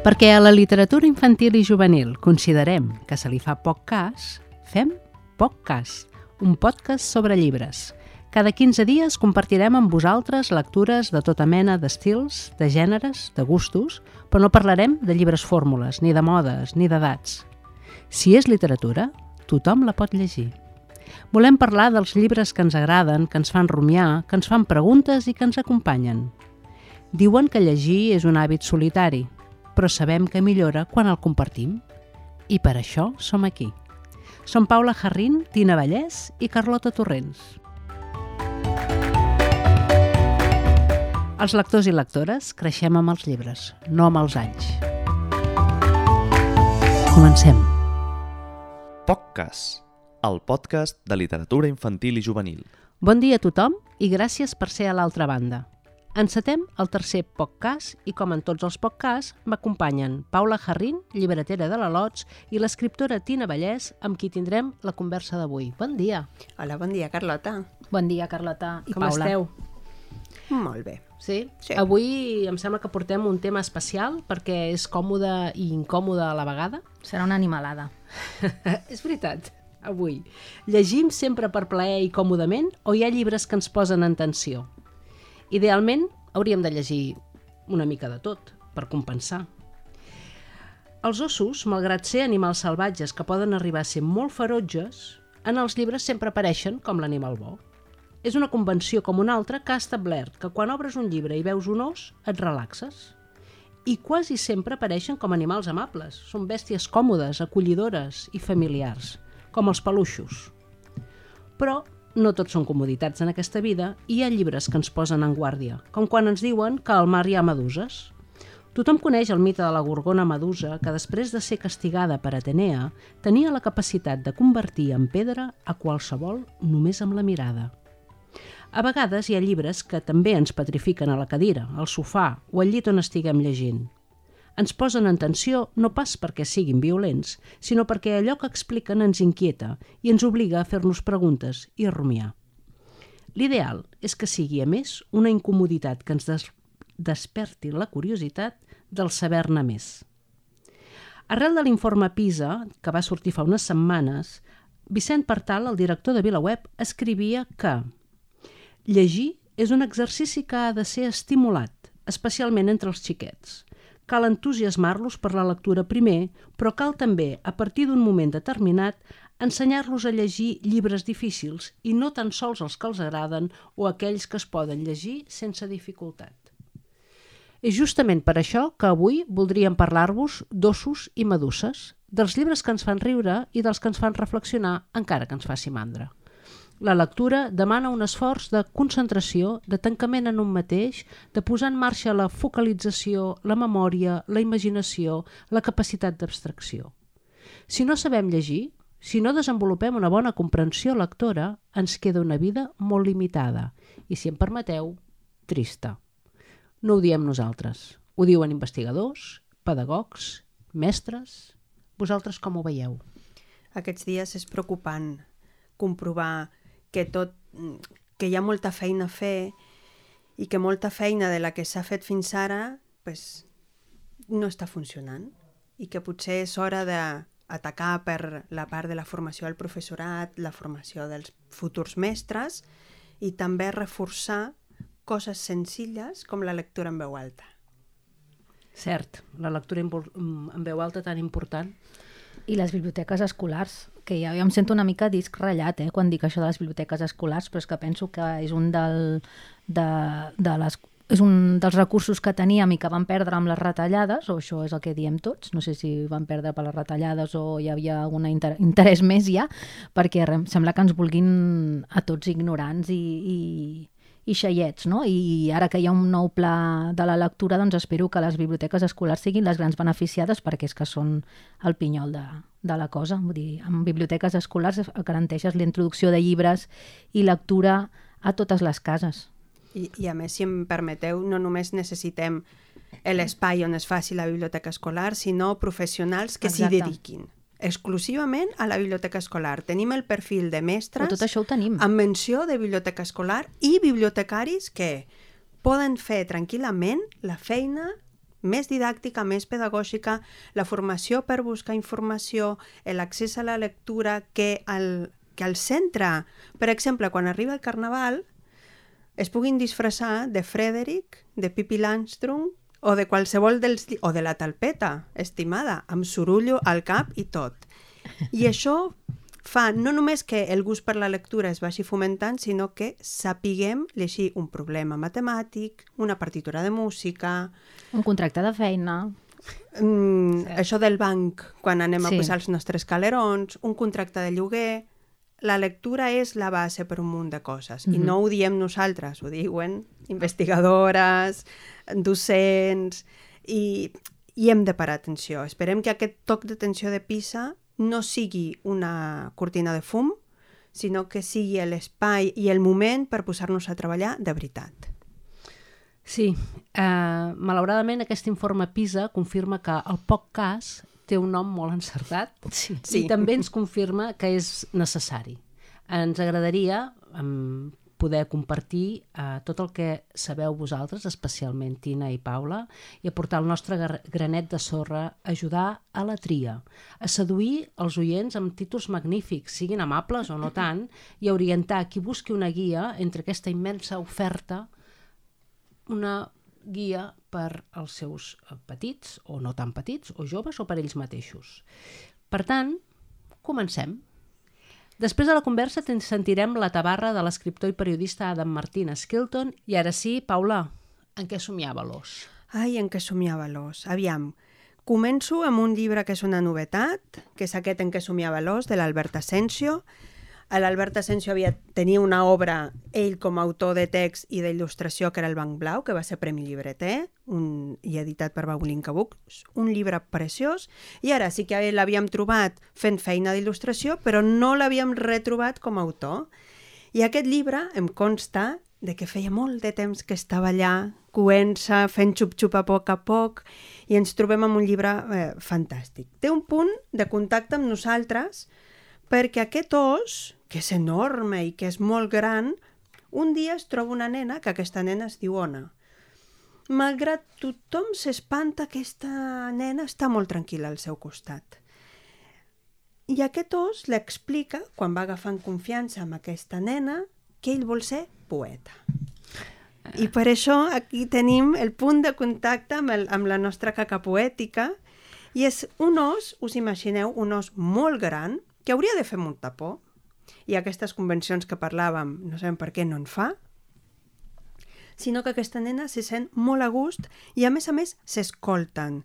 Perquè a la literatura infantil i juvenil considerem que se li fa poc cas, fem poc cas, un podcast sobre llibres. Cada 15 dies compartirem amb vosaltres lectures de tota mena d'estils, de gèneres, de gustos, però no parlarem de llibres fórmules, ni de modes, ni d'edats. Si és literatura, tothom la pot llegir. Volem parlar dels llibres que ens agraden, que ens fan rumiar, que ens fan preguntes i que ens acompanyen. Diuen que llegir és un hàbit solitari, però sabem que millora quan el compartim. I per això som aquí. Som Paula Jarrín, Tina Vallès i Carlota Torrents. Els lectors i lectores creixem amb els llibres, no amb els anys. Comencem. POCCAS, el podcast de literatura infantil i juvenil. Bon dia a tothom i gràcies per ser a l'altra banda. Encetem el tercer podcast i, com en tots els podcasts, m'acompanyen Paula Jarrín, llibretera de la Lots, i l'escriptora Tina Vallès, amb qui tindrem la conversa d'avui. Bon dia. Hola, bon dia, Carlota. Bon dia, Carlota i Com Paula. esteu? Molt bé. Sí? Sí. Avui em sembla que portem un tema especial perquè és còmode i incòmode a la vegada. Serà una animalada. és veritat, avui. Llegim sempre per plaer i còmodament o hi ha llibres que ens posen en tensió? Idealment, hauríem de llegir una mica de tot, per compensar. Els ossos, malgrat ser animals salvatges que poden arribar a ser molt ferotges, en els llibres sempre apareixen com l'animal bo. És una convenció com una altra que ha establert que quan obres un llibre i veus un os, et relaxes. I quasi sempre apareixen com animals amables. Són bèsties còmodes, acollidores i familiars, com els peluixos. Però no tot són comoditats en aquesta vida i hi ha llibres que ens posen en guàrdia, com quan ens diuen que al mar hi ha meduses. Tothom coneix el mite de la gorgona medusa que després de ser castigada per Atenea tenia la capacitat de convertir en pedra a qualsevol només amb la mirada. A vegades hi ha llibres que també ens petrifiquen a la cadira, al sofà o al llit on estiguem llegint. Ens posen en tensió no pas perquè siguin violents, sinó perquè allò que expliquen ens inquieta i ens obliga a fer-nos preguntes i a rumiar. L'ideal és que sigui, a més, una incomoditat que ens des desperti la curiositat del saber-ne més. Arrel de l'informe PISA, que va sortir fa unes setmanes, Vicent Partal, el director de VilaWeb, escrivia que llegir és un exercici que ha de ser estimulat, especialment entre els xiquets. Cal entusiasmar-los per la lectura primer, però cal també, a partir d'un moment determinat, ensenyar-los a llegir llibres difícils i no tan sols els que els agraden o aquells que es poden llegir sense dificultat. És justament per això que avui voldríem parlar-vos d'ossos i meduses, dels llibres que ens fan riure i dels que ens fan reflexionar encara que ens faci mandra. La lectura demana un esforç de concentració, de tancament en un mateix, de posar en marxa la focalització, la memòria, la imaginació, la capacitat d'abstracció. Si no sabem llegir, si no desenvolupem una bona comprensió lectora, ens queda una vida molt limitada i, si em permeteu, trista. No ho diem nosaltres, ho diuen investigadors, pedagogs, mestres... Vosaltres com ho veieu? Aquests dies és preocupant comprovar que tot que hi ha molta feina a fer i que molta feina de la que s'ha fet fins ara pues, no està funcionant i que potser és hora d'atacar per la part de la formació del professorat, la formació dels futurs mestres i també reforçar coses senzilles com la lectura en veu alta. Cert, la lectura en veu alta tan important. I les biblioteques escolars, que ja em sento una mica disc ratllat eh, quan dic això de les biblioteques escolars, però és que penso que és un, del, de, de les, és un dels recursos que teníem i que van perdre amb les retallades, o això és el que diem tots, no sé si van perdre per les retallades o hi havia algun inter interès més ja, perquè sembla que ens vulguin a tots ignorants i, i, i xaiets, no? I ara que hi ha un nou pla de la lectura, doncs espero que les biblioteques escolars siguin les grans beneficiades perquè és que són el pinyol de, de la cosa. Vull dir, amb biblioteques escolars garanteixes la introducció de llibres i lectura a totes les cases. I, I a més, si em permeteu, no només necessitem l'espai on es faci la biblioteca escolar, sinó professionals que s'hi dediquin exclusivament a la biblioteca escolar. Tenim el perfil de mestres Però tot això ho tenim. amb menció de biblioteca escolar i bibliotecaris que poden fer tranquil·lament la feina més didàctica, més pedagògica, la formació per buscar informació, l'accés a la lectura, que el, que el centre, per exemple, quan arriba el carnaval, es puguin disfressar de Frederick, de Pippi Landström o de qualsevol dels... o de la talpeta, estimada, amb sorullo al cap i tot. I això fa no només que el gust per la lectura es vagi fomentant, sinó que sapiguem llegir un problema matemàtic, una partitura de música... Un contracte de feina. Mm, això del banc, quan anem a Sí. posar els nostres calerons, un contracte de lloguer... La lectura és la base per un munt de coses. I no ho diem nosaltres, ho diuen investigadores, docents... I, i hem de parar atenció. Esperem que aquest toc d'atenció de PISA no sigui una cortina de fum, sinó que sigui l'espai i el moment per posar-nos a treballar de veritat. Sí, eh, malauradament aquest informe PISA confirma que el poc cas té un nom molt encertat Sí. Sí. i també ens confirma que és necessari. Ens agradaria um, poder compartir eh, tot el que sabeu vosaltres, especialment Tina i Paula, i aportar el nostre granet de sorra, ajudar a la tria, a seduir els oients amb títols magnífics, siguin amables o no tant, i a orientar qui busqui una guia entre aquesta immensa oferta una guia per als seus eh, petits, o no tan petits, o joves, o per ells mateixos. Per tant, comencem. Després de la conversa te'n sentirem la tabarra de l'escriptor i periodista Adam Martín Skilton i ara sí, Paula, en què somiava l'os? Ai, en què somiava l'os. Aviam, començo amb un llibre que és una novetat, que és aquest en què somiava l'os, de l'Albert Asensio. L'Albert Asensio havia, tenia una obra, ell com a autor de text i d'il·lustració, que era el Banc Blau, que va ser Premi Llibreter, un, i editat per Baulinka Books, un llibre preciós, i ara sí que l'havíem trobat fent feina d'il·lustració, però no l'havíem retrobat com a autor. I aquest llibre em consta de que feia molt de temps que estava allà, coent-se, fent xup-xup a poc a poc, i ens trobem amb un llibre eh, fantàstic. Té un punt de contacte amb nosaltres perquè aquest os, que és enorme i que és molt gran, un dia es troba una nena, que aquesta nena es diu Ona. Malgrat tothom s'espanta, aquesta nena està molt tranquil·la al seu costat. I aquest os l'explica, quan va agafant confiança amb aquesta nena, que ell vol ser poeta. I per això aquí tenim el punt de contacte amb, el, amb la nostra caca poètica i és un os, us imagineu, un os molt gran que hauria de fer molta i aquestes convencions que parlàvem no sabem per què no en fa sinó que aquesta nena se sent molt a gust i a més a més s'escolten.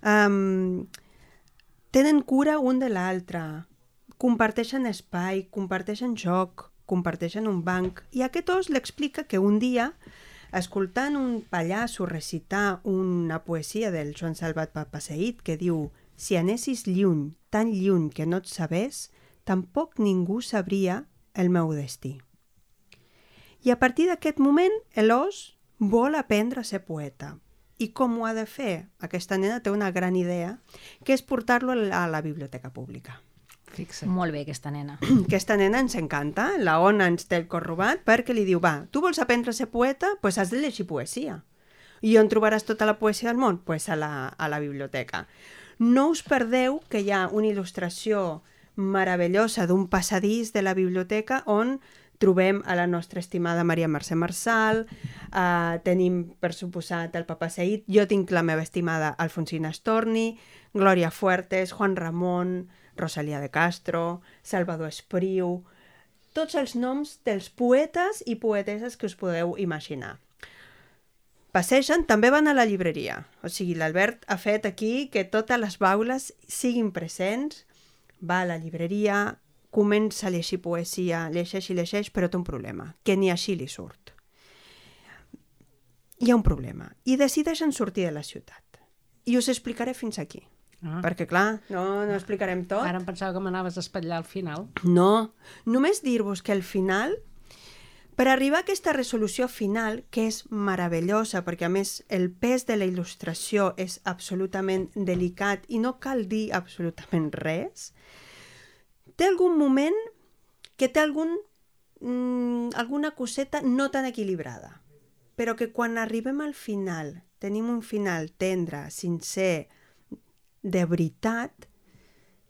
Um, tenen cura un de l'altre comparteixen espai, comparteixen joc comparteixen un banc i aquest os l'explica que un dia escoltant un pallasso recitar una poesia del Joan Salvat Papaseït que diu «Si anessis lluny, tan lluny que no et sabés, tampoc ningú sabria el meu destí». I a partir d'aquest moment, l'os vol aprendre a ser poeta. I com ho ha de fer? Aquesta nena té una gran idea, que és portar-lo a la, biblioteca pública. Fixa't. Molt bé, aquesta nena. Aquesta nena ens encanta, la Ona ens té el cor robat, perquè li diu, va, tu vols aprendre a ser poeta? Doncs pues has de llegir poesia. I on trobaràs tota la poesia del món? Doncs pues a, la, a la biblioteca. No us perdeu que hi ha una il·lustració meravellosa d'un passadís de la biblioteca on trobem a la nostra estimada Maria Mercè Marçal, uh, tenim, per suposat, el Papa Saïd, jo tinc la meva estimada Alfonsina Storni, Glòria Fuertes, Juan Ramon, Rosalia de Castro, Salvador Espriu, tots els noms dels poetes i poeteses que us podeu imaginar. Passegen, també van a la llibreria. O sigui, l'Albert ha fet aquí que totes les baules siguin presents, va a la llibreria, comença a llegir poesia, llegeix i llegeix, però té un problema, que ni així li surt. Hi ha un problema, i decideixen sortir de la ciutat. I us explicaré fins aquí. Ah. Perquè, clar, no, no explicarem tot. Ara em pensava que m'anaves a espatllar al final. No, només dir-vos que al final, per arribar a aquesta resolució final, que és meravellosa, perquè a més el pes de la il·lustració és absolutament delicat i no cal dir absolutament res, té algun moment que té algun, mm, alguna coseta no tan equilibrada, però que quan arribem al final tenim un final tendre, sincer, de veritat,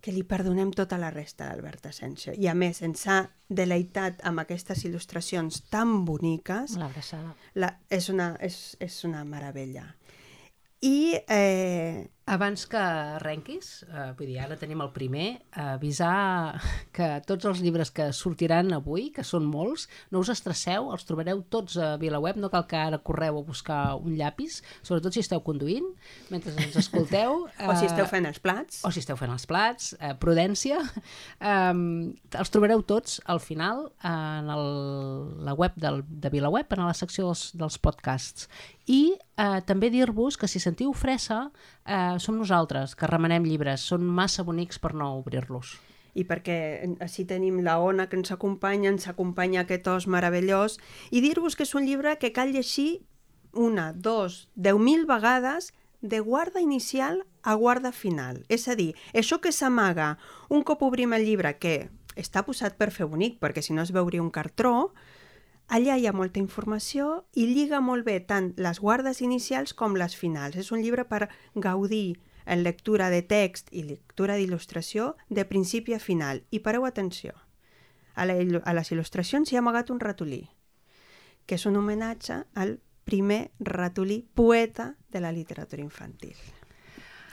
que li perdonem tota la resta d'Albert Asensio. I a més, ens ha deleitat amb aquestes il·lustracions tan boniques, L'abraçada. la, és, una, és, és una meravella. I eh, Abans que arrenquis, eh, vull dir, ara tenim el primer, avisar que tots els llibres que sortiran avui, que són molts, no us estresseu, els trobareu tots a VilaWeb, no cal que ara correu a buscar un llapis, sobretot si esteu conduint, mentre ens escolteu. o si esteu eh, fent els plats, o si esteu fent els plats, eh, prudència, um, els trobareu tots al final en el, la web del, de VilaWeb, en la secció dels, dels podcasts. I eh, també dir-vos que si sentiu fressa, eh, som nosaltres, que remenem llibres, són massa bonics per no obrir-los. i perquè així tenim la Ona que ens acompanya, ens acompanya aquest os meravellós, i dir-vos que és un llibre que cal llegir una, dos, deu mil vegades de guarda inicial a guarda final. És a dir, això que s'amaga un cop obrim el llibre, que està posat per fer bonic, perquè si no es veuria un cartró, allà hi ha molta informació i lliga molt bé tant les guardes inicials com les finals. És un llibre per gaudir en lectura de text i lectura d'il·lustració de principi a final. I pareu atenció, a, la, a les il·lustracions hi ha amagat un ratolí, que és un homenatge al primer ratolí poeta de la literatura infantil.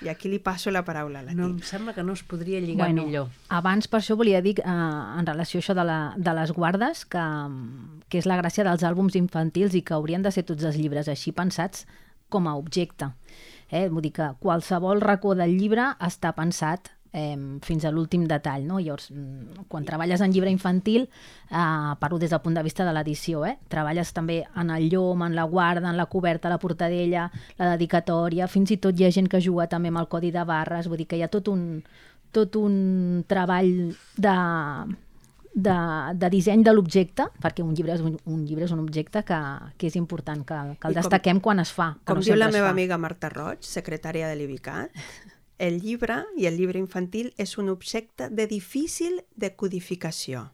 I aquí li passo la paraula a la No, em sembla que no es podria lligar bueno. millor. Abans, per això volia dir, eh, en relació a això de, la, de les guardes, que, que és la gràcia dels àlbums infantils i que haurien de ser tots els llibres així pensats com a objecte. Eh? Vull dir que qualsevol racó del llibre està pensat eh, fins a l'últim detall. No? Llavors, mm, quan treballes en llibre infantil, eh, parlo des del punt de vista de l'edició, eh? treballes també en el llom, en la guarda, en la coberta, la portadella, la dedicatòria, fins i tot hi ha gent que juga també amb el codi de barres, vull dir que hi ha tot un, tot un treball de, de, de disseny de l'objecte, perquè un llibre és un, un llibre és un objecte que, que és important, que, que el I com- destaquem quan es fa. Com no diu la meva fa. amiga Marta Roig, secretària de l'IBICAT, el llibre i el llibre infantil és un objecte de difícil decodificació,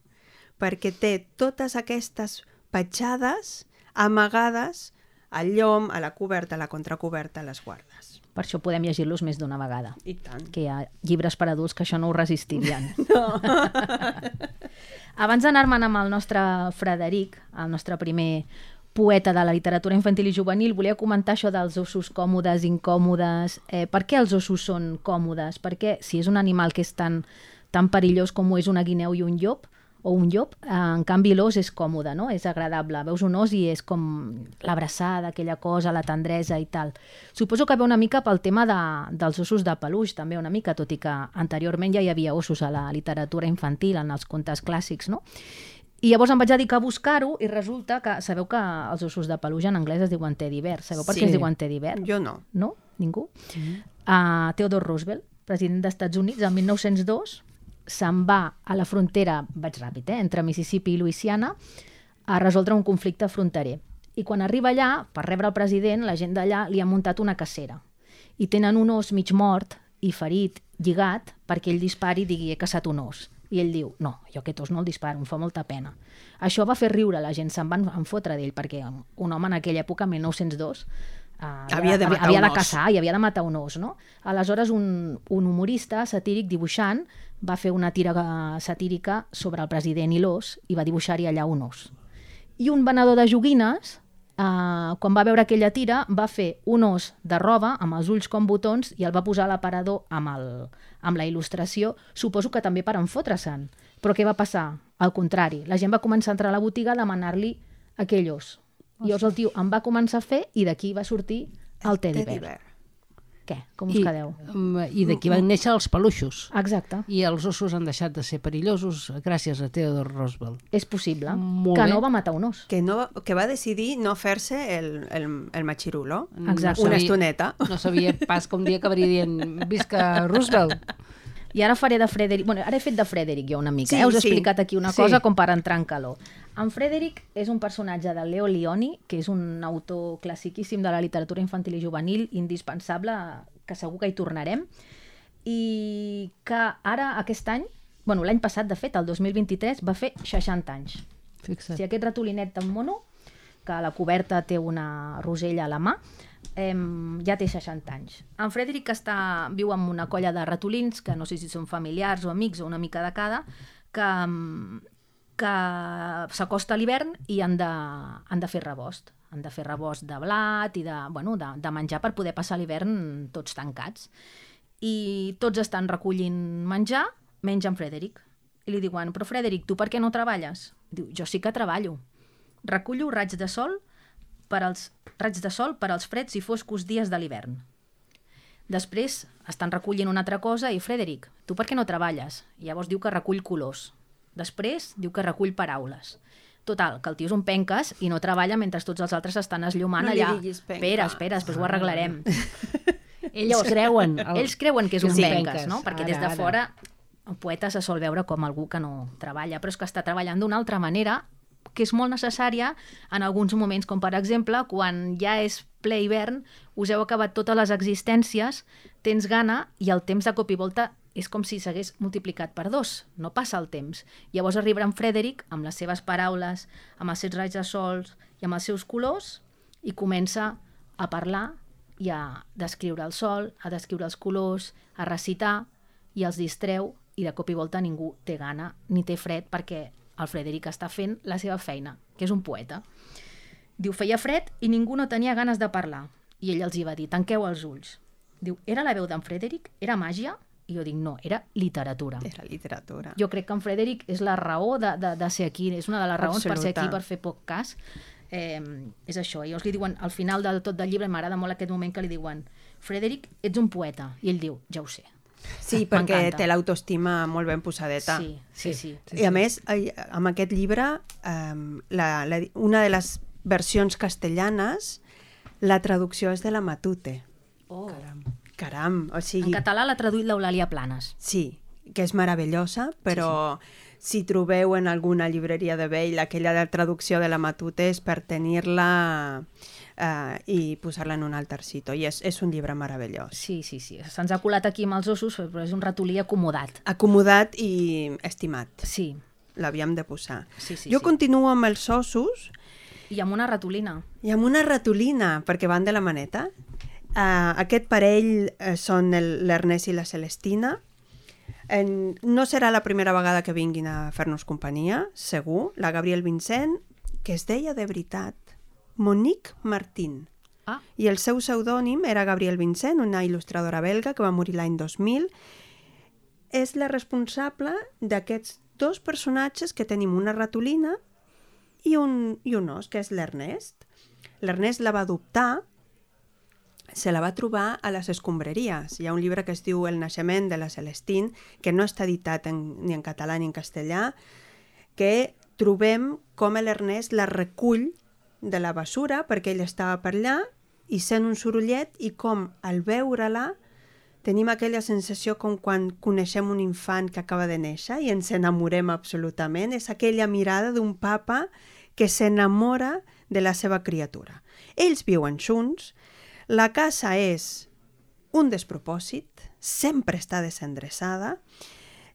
perquè té totes aquestes petjades amagades al llom, a la coberta, a la contracoberta, a les guardes. Per això podem llegir-los més d'una vegada. I tant. que hi ha llibres per adults que això no ho resistirien. No. Abans d'anar-me'n amb el nostre Frederic, el nostre primer poeta de la literatura infantil i juvenil, volia comentar això dels ossos còmodes, incòmodes. Eh, per què els ossos són còmodes? Perquè si és un animal que és tan, tan perillós com ho és una guineu i un llop, o un llop, eh, en canvi l'os és còmode, no? és agradable. Veus un os i és com l'abraçada, aquella cosa, la tendresa i tal. Suposo que ve una mica pel tema de, dels ossos de peluix, també una mica, tot i que anteriorment ja hi havia ossos a la literatura infantil, en els contes clàssics, no? I llavors em vaig dedicar a buscar-ho i resulta que sabeu que els ossos de peluix en anglès es diuen teddy bear. Sabeu per Sí. què es diuen teddy bear? Jo no. No? Ningú? Mm -hmm. uh, Theodore Roosevelt, president dels Estats Units, el 1902, se'n va a la frontera, vaig ràpid, eh, entre Mississippi i Louisiana, a resoldre un conflicte fronterer. I quan arriba allà, per rebre el president, la gent d'allà li ha muntat una cacera. I tenen un os mig mort i ferit, lligat, perquè ell dispari i digui he caçat un os. I ell diu, no, jo aquest os no el disparo, em fa molta pena. Això va fer riure la gent, se'n van enfotre d'ell, perquè un home en aquella època, 1902, eh, Havia de havia un de caçar i havia de matar un os, no? Aleshores, un, un humorista satíric dibuixant va fer una tira eh, satírica sobre el president i l'os i va dibuixar-hi allà un os. I un venedor de joguines, eh, quan va veure aquella tira, va fer un os de roba amb els ulls com botons i el va posar a l'aparador amb, el, amb la il·lustració, suposo que també per enfotre-se'n. Però què va passar? Al contrari, la gent va començar a entrar a la botiga a demanar-li aquell os. I llavors el tio em va començar a fer i d'aquí va sortir el teddy bear. Què? Com us I, quedeu? mm, I d'aquí van néixer els peluixos. Exacte. I els ossos han deixat de ser perillosos gràcies a Theodore Roosevelt. És possible Molt que bé. no va matar un os. Que, no, que va decidir no fer-se el, el, el machirulo. Exacte. Una estoneta. No sabia pas que un dia acabaria dient visca Roosevelt. I ara faré de Frederic... Bueno, ara he fet de Frederic jo una mica. Sí, eh? Us he sí. explicat aquí una Sí. cosa com per entrar en calor. En Frederic és un personatge de Leo Lioni, que és un autor classiquíssim de la literatura infantil i juvenil, indispensable, que segur que hi tornarem, i que ara, aquest any, bueno, l'any passat, de fet, el 2023, va fer 60 anys. Fixa't. Si aquest ratolinet tan mono, que a la coberta té una rosella a la mà, em, ja té 60 anys. En Frederic està, viu amb una colla de ratolins, que no sé si són familiars o amics o una mica de cada, que, que s'acosta l'hivern i han de, han de fer rebost. Han de fer rebost de blat i de, bueno, de, de menjar per poder passar l'hivern tots tancats. I tots estan recollint menjar, menys en Frederic. I li diuen, però Frederic, tu per què no treballes? Diu, jo sí que treballo. Recullo raigs de sol per als raigs de sol per als freds i foscos dies de l'hivern. Després estan recollint una altra cosa i Frederic, tu per què no treballes? I llavors diu que recull colors. Després diu que recull paraules. Total, que el tio és un penques i no treballa mentre tots els altres estan esllomant No allà. Espera, espera, després ho arreglarem. Ells creuen. El... Ells creuen que és un Sí, penques, penques. no? Perquè Ara, des de ara. fora el poeta se sol veure com algú que no treballa, però és que està treballant d'una altra manera que és molt necessària en alguns moments, com per exemple quan ja és ple hivern, us heu acabat totes les existències, tens gana i el temps de cop i volta és com si s'hagués multiplicat per dos, no passa el temps. Llavors arribarà en Frederic amb les seves paraules, amb els seus raigs de sols i amb els seus colors i comença a parlar i a descriure el sol, a descriure els colors, a recitar i els distreu i de cop i volta ningú té gana ni té fred perquè el Frederic està fent la seva feina, que és un poeta. Diu, feia fred i ningú no tenia ganes de parlar. I ell els hi va dir, tanqueu els ulls. Diu, era la veu d'en Frederic? Era màgia? I jo dic, no, era literatura. Era literatura. Jo crec que en Frederic és la raó de, de, de ser aquí, és una de les raons per ser Absoluta. aquí, per fer podcast. Eh, és això, i llavors li diuen, al final de tot del llibre, m'agrada molt aquest moment que li diuen Frederic, ets un poeta. I ell diu, ja ho sé. Sí, perquè té l'autoestima molt ben posadeta. Sí, sí, sí. I a més, amb aquest llibre, la, la, una de les versions castellanes, la traducció és de la Matute. Oh. Caram, o En sigui... català l'ha traduït l'Eulàlia Planes. Sí, que és meravellosa, però sí, sí. si trobeu en alguna llibreria de vell aquella de traducció de la Matute és per tenir-la eh, i posar-la en un altre sitio. I és, és un llibre meravellós. Sí, sí, sí. Se'ns ha colat aquí amb els ossos, però és un ratolí acomodat. Acomodat i estimat. Sí, L'havíem de posar. Sí, sí, jo sí. continuo amb els ossos i amb una ratolina. i amb una ratolina, perquè van de la maneta. Uh, aquest parell uh, són el- l'Ernest i la Celestina. En, no serà la primera vegada que vinguin a fer-nos companyia, segur. La Gabriel Vincent, que es deia de veritat Monique Martín. Ah, I el seu pseudònim era Gabriel Vincent, una il·lustradora belga que va morir l'any 2000. És la responsable d'aquests dos personatges que tenim una ratolina i un, i un os, que és l'Ernest. L'Ernest la va adoptar, se la va trobar a les escombraries. Hi ha un llibre que es diu El naixement de la Celestín, que no està editat en, ni en català ni en castellà, que trobem com l'Ernest la recull de la basura perquè ell estava per allà i sent un sorollet i com al veure-la tenim aquella sensació com quan coneixem un infant que acaba de néixer i ens enamorem absolutament. És aquella mirada d'un papa que s'enamora de la seva criatura. Ells viuen junts, la casa és un despropòsit, sempre està desendreçada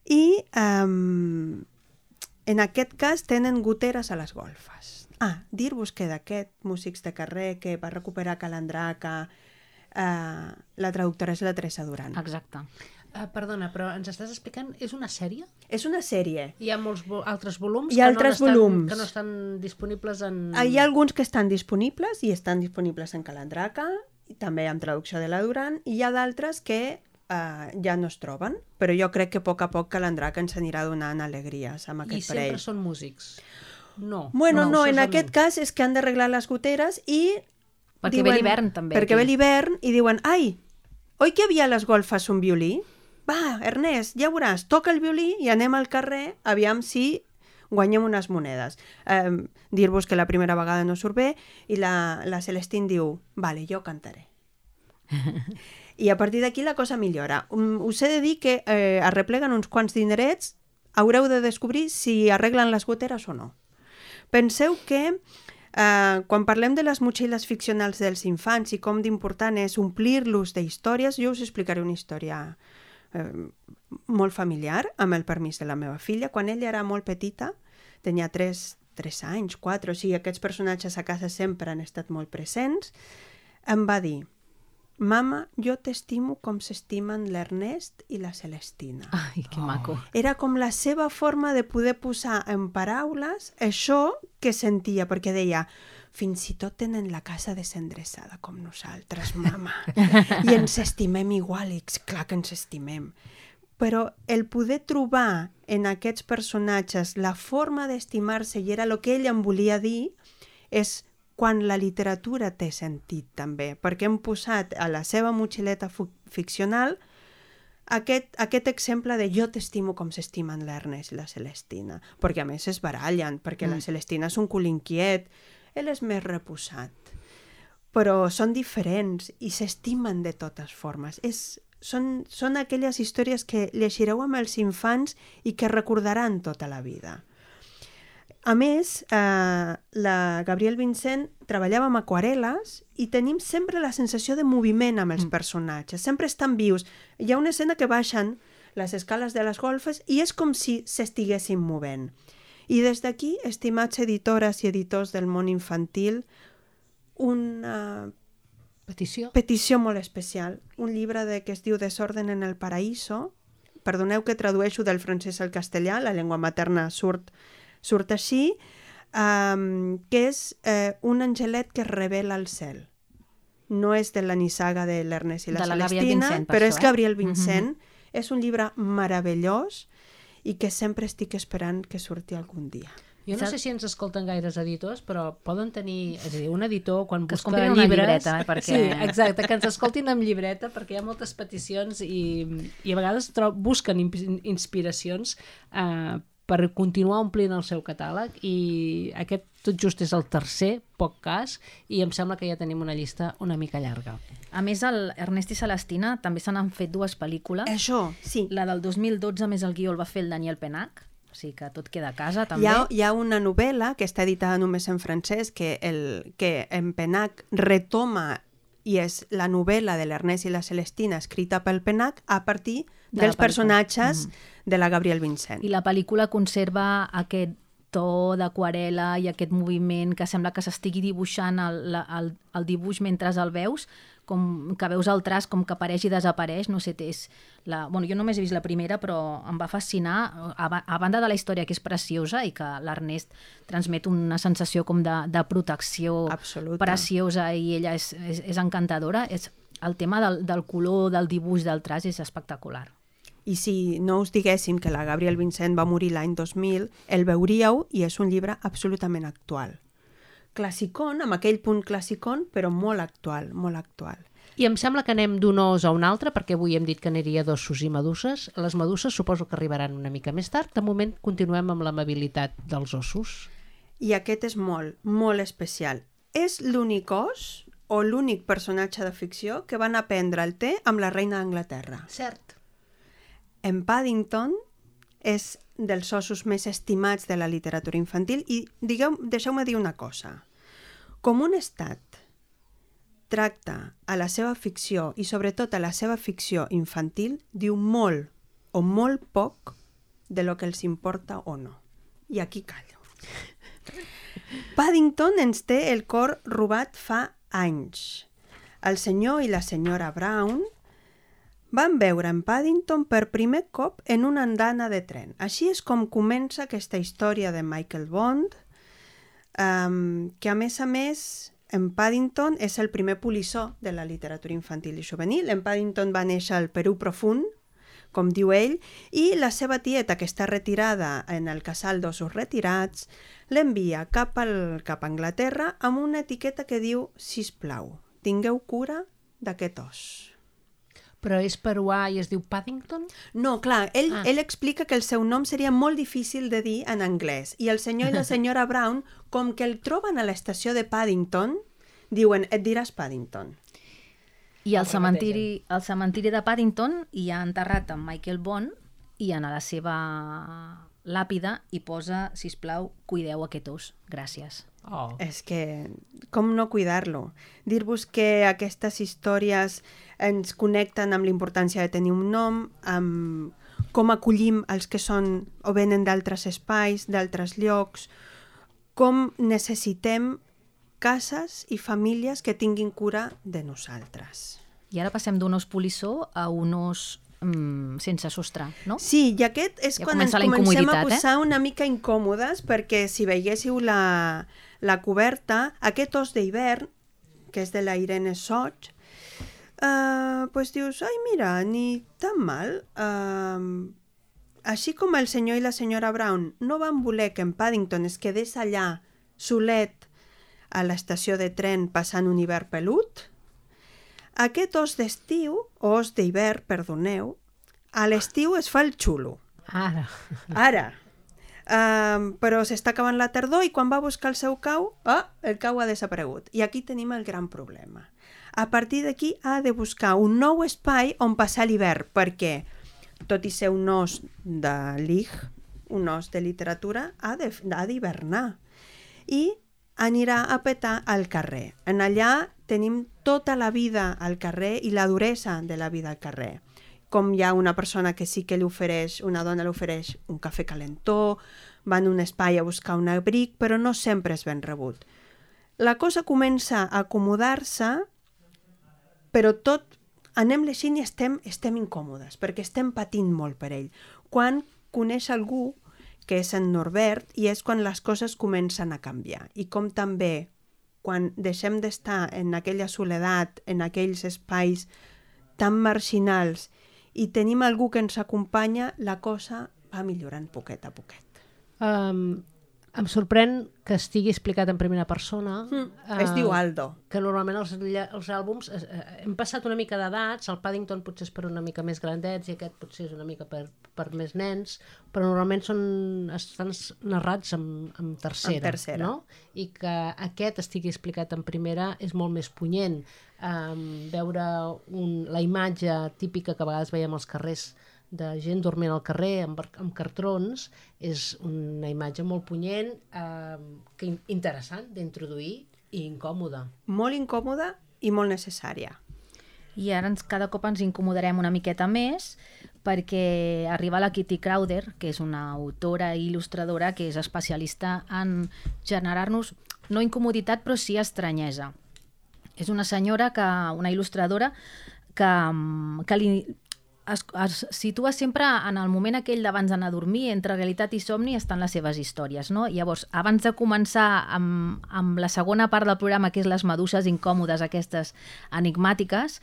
i um, en aquest cas tenen goteres a les golfes. Ah, dir-vos que d'aquest Músics de carrer que va recuperar Calandraca, eh, la traductora és la Teresa Duran. exacte. Uh, perdona, però ens estàs explicant, és una sèrie? És una sèrie. Hi ha molts vo altres volums, Hi ha que, altres no estan, volums. que no estan disponibles en... Hi ha alguns que estan disponibles i estan disponibles en Calandraca, també amb traducció de la Duran, i hi ha d'altres que eh, ja no es troben, però jo crec que a poc a poc Calandraca ens anirà donant alegries amb I aquest sempre parell. són músics. No. Bueno, no, això en aquest cas és que han d'arreglar les goteres i... Perquè ve l'hivern, també, Perquè aquí. ve l'hivern i diuen, ai, oi que havia a les golfes un violí? Va, Ernest, ja veuràs, toca el violí i anem al carrer, aviam si guanyem unes monedes. Eh, Dir-vos que la primera vegada no surt bé i la, la Celestín diu, vale, jo cantaré. I a partir d'aquí la cosa millora. Um, us he de dir que eh, arrepleguen uns quants dinerets, haureu de descobrir si arreglen les goteres o no. Penseu que eh, quan parlem de les motxilles ficcionals dels infants i com d'important és omplir-los d'històries, jo us explicaré una història eh, molt familiar, amb el permís de la meva filla. Quan ella era molt petita, tenia 3, 3 anys, 4, o sigui, aquests personatges a casa sempre han estat molt presents, em va dir, Mama, jo t'estimo com s'estimen l'Ernest i la Celestina. Ai, que maco. Era com la seva forma de poder posar en paraules això que sentia, perquè deia fins i tot tenen la casa desendreçada com nosaltres, mama. I ens estimem igual, i clar que ens estimem. Però el poder trobar en aquests personatges la forma d'estimar-se, i era el que ell em volia dir, és quan la literatura té sentit també, perquè hem posat a la seva motxileta ficcional aquest, aquest exemple de jo t'estimo com s'estimen l'Ernest i la Celestina, perquè a més es barallen, perquè mm. la Celestina és un cul inquiet, ell és més reposat, però són diferents i s'estimen de totes formes. És, són, són aquelles històries que llegireu amb els infants i que recordaran tota la vida. A més, eh, la Gabriel Vincent treballava amb aquarel·les i tenim sempre la sensació de moviment amb els mm. personatges, sempre estan vius. Hi ha una escena que baixen les escales de les golfes i és com si s'estiguessin movent. I des d'aquí, estimats editores i editors del món infantil, una petició, petició molt especial. Un llibre de, que es diu Desorden en el Paraíso. Perdoneu que tradueixo del francès al castellà, la llengua materna surt Surt així, um, que és eh, un angelet que es revela al cel. No és de la nissaga de l'Ernest i la, la Celestina, Vincent, per però això, és Gabriel mhm. Vincent. Mm -hmm. És un llibre meravellós i que sempre estic esperant que surti algun dia. Jo no sé si ens escolten gaires editors, però poden tenir... És a dir, un editor, quan que busca llibres... una llibreta, eh, perquè... Sí, exacte, que ens escoltin amb llibreta, perquè hi ha moltes peticions i, i a vegades busquen inspiracions eh, per continuar omplint el seu catàleg i aquest tot just és el tercer poc cas i em sembla que ja tenim una llista una mica llarga. A més, el Ernest i Celestina també se n'han fet dues pel·lícules. Això, sí. La del 2012, més el guió el va fer el Daniel Penac, o sigui que tot queda a casa també. Hi ha, hi ha una novel·la que està editada només en francès que, el, que en Penac retoma i és la novel·la de l'Ernest i la Celestina escrita pel Penac a partir de dels personatges mm de la Gabriel Vincent. I la pel·lícula conserva aquest to d'aquarela i aquest moviment que sembla que s'estigui dibuixant el, el, el dibuix mentre el veus, com que veus el traç com que apareix i desapareix, no sé, és la... Bueno, jo només he vist la primera, però em va fascinar, a, a banda de la història que és preciosa i que l'Ernest transmet una sensació com de, de protecció Absoluta. preciosa i ella és, és, és encantadora, és, el tema del, del color, del dibuix, del traç és espectacular. I si no us diguéssim que la Gabriel Vincent va morir l'any 2000, el veuríeu i és un llibre absolutament actual. Classicon, amb aquell punt classicon, però molt actual, molt actual. I em sembla que anem d'un os a un altre, perquè avui hem dit que aniria d'ossos i meduses. Les meduses suposo que arribaran una mica més tard. De moment continuem amb l'amabilitat dels ossos. I aquest és molt, molt especial. És l'únic os o l'únic personatge de ficció que van aprendre el té amb la reina d'Anglaterra. Cert. En Paddington és dels ossos més estimats de la literatura infantil i digueu, deixeu-me dir una cosa. Com un estat tracta a la seva ficció i sobretot a la seva ficció infantil, diu molt o molt poc de lo que els importa o no. I aquí callo. Paddington ens té el cor robat fa anys. El senyor i la senyora Brown van veure en Paddington per primer cop en una andana de tren. Així és com comença aquesta història de Michael Bond, um, que a més a més en Paddington és el primer polissó de la literatura infantil i juvenil. En Paddington va néixer al Perú profund, com diu ell, i la seva tieta, que està retirada en el casal d'ossos retirats, l'envia cap, al, cap a Anglaterra amb una etiqueta que diu «Sisplau, tingueu cura d'aquest os». Però és peruà i es diu Paddington? No, clar, ell, ah. ell explica que el seu nom seria molt difícil de dir en anglès. I el senyor i la senyora Brown, com que el troben a l'estació de Paddington, diuen, et diràs Paddington. I al cementiri, al cementiri de Paddington hi ha enterrat en Michael Bond i en la seva làpida hi posa, si plau, cuideu aquest os. Gràcies. Oh. És que, com no cuidar-lo? Dir-vos que aquestes històries ens connecten amb l'importància de tenir un nom, amb com acollim els que són o venen d'altres espais, d'altres llocs, com necessitem cases i famílies que tinguin cura de nosaltres. I ara passem d'un os polissó a un os mm, sense sostre, no? Sí, i aquest és Ja quan ens comencem a eh? posar una mica incòmodes, perquè si veiéssiu la, la coberta, aquest os d'hivern, que és de la Irene Soig, eh, pues dius, ai, mira, ni tan mal. Eh, així com el senyor i la senyora Brown no van voler que en Paddington es quedés allà, solet, a l'estació de tren passant un hivern pelut, aquest os d'estiu, os d'hivern, perdoneu, a l'estiu es fa el xulo. Ara. Ara. Um, però s'està acabant la tardor i quan va buscar el seu cau, ah, el cau ha desaparegut. I aquí tenim el gran problema. A partir d'aquí ha de buscar un nou espai on passar l'hivern, perquè, tot i ser un os de lig, un os de literatura, ha de- ha d'hivernar. I anirà a petar al carrer. En allà tenim tota la vida al carrer i la duresa de la vida al carrer com hi ha una persona que sí que li ofereix, una dona li ofereix un cafè calentó, van a un espai a buscar un abric, però no sempre és ben rebut. La cosa comença a acomodar-se, però tot anem llegint i estem, estem incòmodes, perquè estem patint molt per ell. Quan coneix algú que és en Norbert i és quan les coses comencen a canviar. I com també quan deixem d'estar en aquella soledat, en aquells espais tan marginals i tenim algú que ens acompanya, la cosa va millorant poquet a poquet. Um, em sorprèn que estigui explicat en primera persona. Mm, es diu Aldo. Que normalment els, els àlbums... Eh, eh, hem passat una mica d'edats, el Paddington potser és per una mica més grandets i aquest potser és una mica per, per més nens, però normalment són, estan narrats en, en tercera. En tercera. No? I que aquest estigui explicat en primera és molt més punyent. Um, veure un, la imatge típica que a vegades veiem als carrers de gent dormint al carrer amb, amb cartrons és una imatge molt punyent eh, que in- interessant d'introduir i incòmoda. Molt incòmoda i molt necessària. I ara ens, cada cop ens incomodarem una miqueta més perquè arriba la Kitty Crowder, que és una autora i il·lustradora que és especialista en generar-nos, no incomoditat, però sí estranyesa. És una senyora, que, una il·lustradora, que, que li, es, es situa sempre en el moment aquell d'abans d'anar a dormir, entre realitat i somni estan les seves històries, no? Llavors, abans de començar amb, amb la segona part del programa, que és les meduses incòmodes, aquestes enigmàtiques,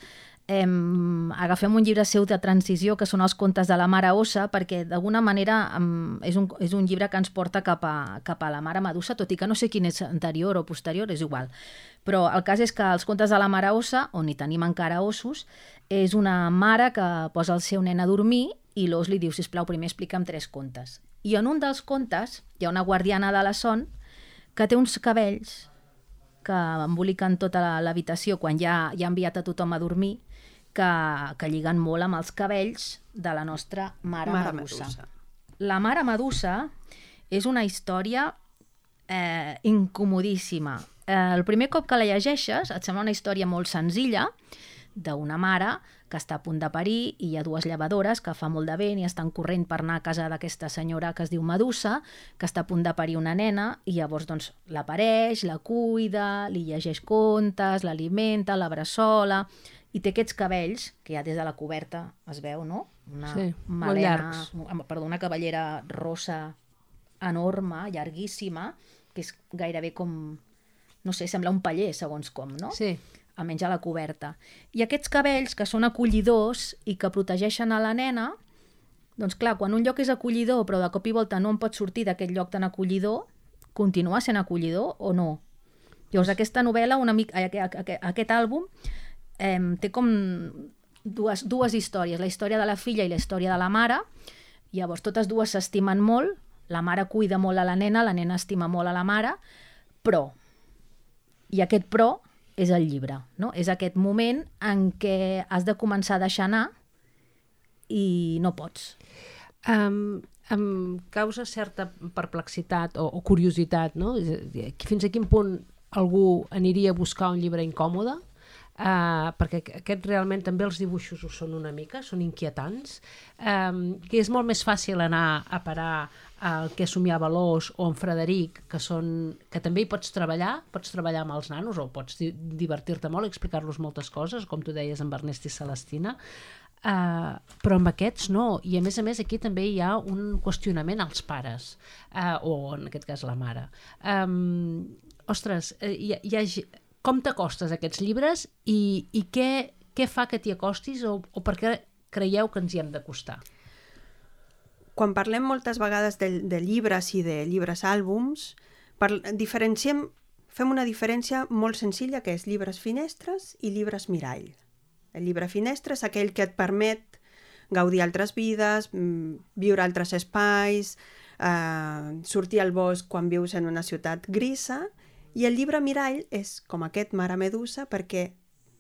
em, agafem un llibre seu de transició, que són els contes de la mare ossa, perquè d'alguna manera em, és, un, és un llibre que ens porta cap a, cap a la mare medusa, tot i que no sé quin és anterior o posterior, és igual. Però el cas és que els contes de la mare ossa, on hi tenim encara ossos, és una mare que posa el seu nen a dormir i l'os li diu, sisplau, primer explica'm tres contes. I en un dels contes hi ha una guardiana de la son que té uns cabells que emboliquen tota l'habitació quan ja, ja ha enviat a tothom a dormir, que, que lliguen molt amb els cabells de la nostra mare, Mare Medusa. Medusa. La mare Medusa és una història eh, incomodíssima. Eh, el primer cop que la llegeixes et sembla una història molt senzilla d'una mare que està a punt de parir i hi ha dues llevadores que fa molt de vent i estan corrent per anar a casa d'aquesta senyora que es diu Medusa, que està a punt de parir una nena i llavors doncs, l'apareix, la cuida, li llegeix contes, l'alimenta, la bressola i té aquests cabells, que ja des de la coberta es veu, no? Una Sí, molt melena, perdó, una cavallera rossa enorme, llarguíssima, que és gairebé com, no sé, sembla un paller, segons com, no? Sí. almenys a la coberta. I aquests cabells, que són acollidors i que protegeixen a la nena, doncs clar, quan un lloc és acollidor però de cop i volta no en pot sortir d'aquest lloc tan acollidor, continua sent acollidor o no? Llavors aquesta novel·la, una mica, aquest àlbum, eh, té com dues, dues històries, la història de la filla i la història de la mare, llavors totes dues s'estimen molt, la mare cuida molt a la nena, la nena estima molt a la mare, però, i aquest però és el llibre, no? És aquest moment en què has de començar a deixar anar i no pots. Um, em causa certa perplexitat o, o curiositat, no? Fins a quin punt algú aniria a buscar un llibre incòmode? Uh, perquè aquest realment també els dibuixos ho són una mica, són inquietants, um, que és molt més fàcil anar a parar el que somiava l'Os o en Frederic, que, són, que també hi pots treballar, pots treballar amb els nanos o pots di divertir-te molt explicar-los moltes coses, com tu deies amb Ernest i Celestina, Uh, però amb aquests no, i a més a més aquí també hi ha un qüestionament als pares uh, o en aquest cas la mare. Um, ostres, hi, ha, hi ha, com t'acostes a aquests llibres i, i què, què fa que t'hi acostis o, o per què creieu que ens hi hem d'acostar? Quan parlem moltes vegades de, de llibres i de llibres àlbums, per, diferenciem, fem una diferència molt senzilla que és llibres finestres i llibres mirall. El llibre finestre és aquell que et permet gaudir altres vides, mm, viure altres espais, eh, sortir al bosc quan vius en una ciutat grisa, i el llibre mirall és com aquest Mare Medusa perquè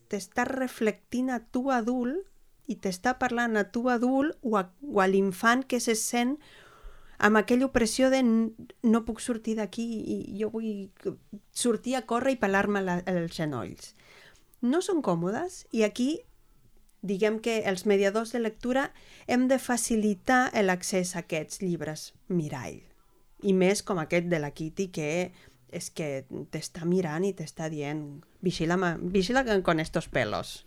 t'està reflectint a tu adult i t'està parlant a tu adult o a, o a l'infant que se sent amb aquella opressió de no puc sortir d'aquí i jo vull sortir a córrer i pelar-me els genolls no són còmodes i aquí diguem que els mediadors de lectura hem de facilitar l'accés a aquests llibres mirall. I més com aquest de la Kitty que és que t'està mirant i t'està dient vigila, vigila con estos pelos.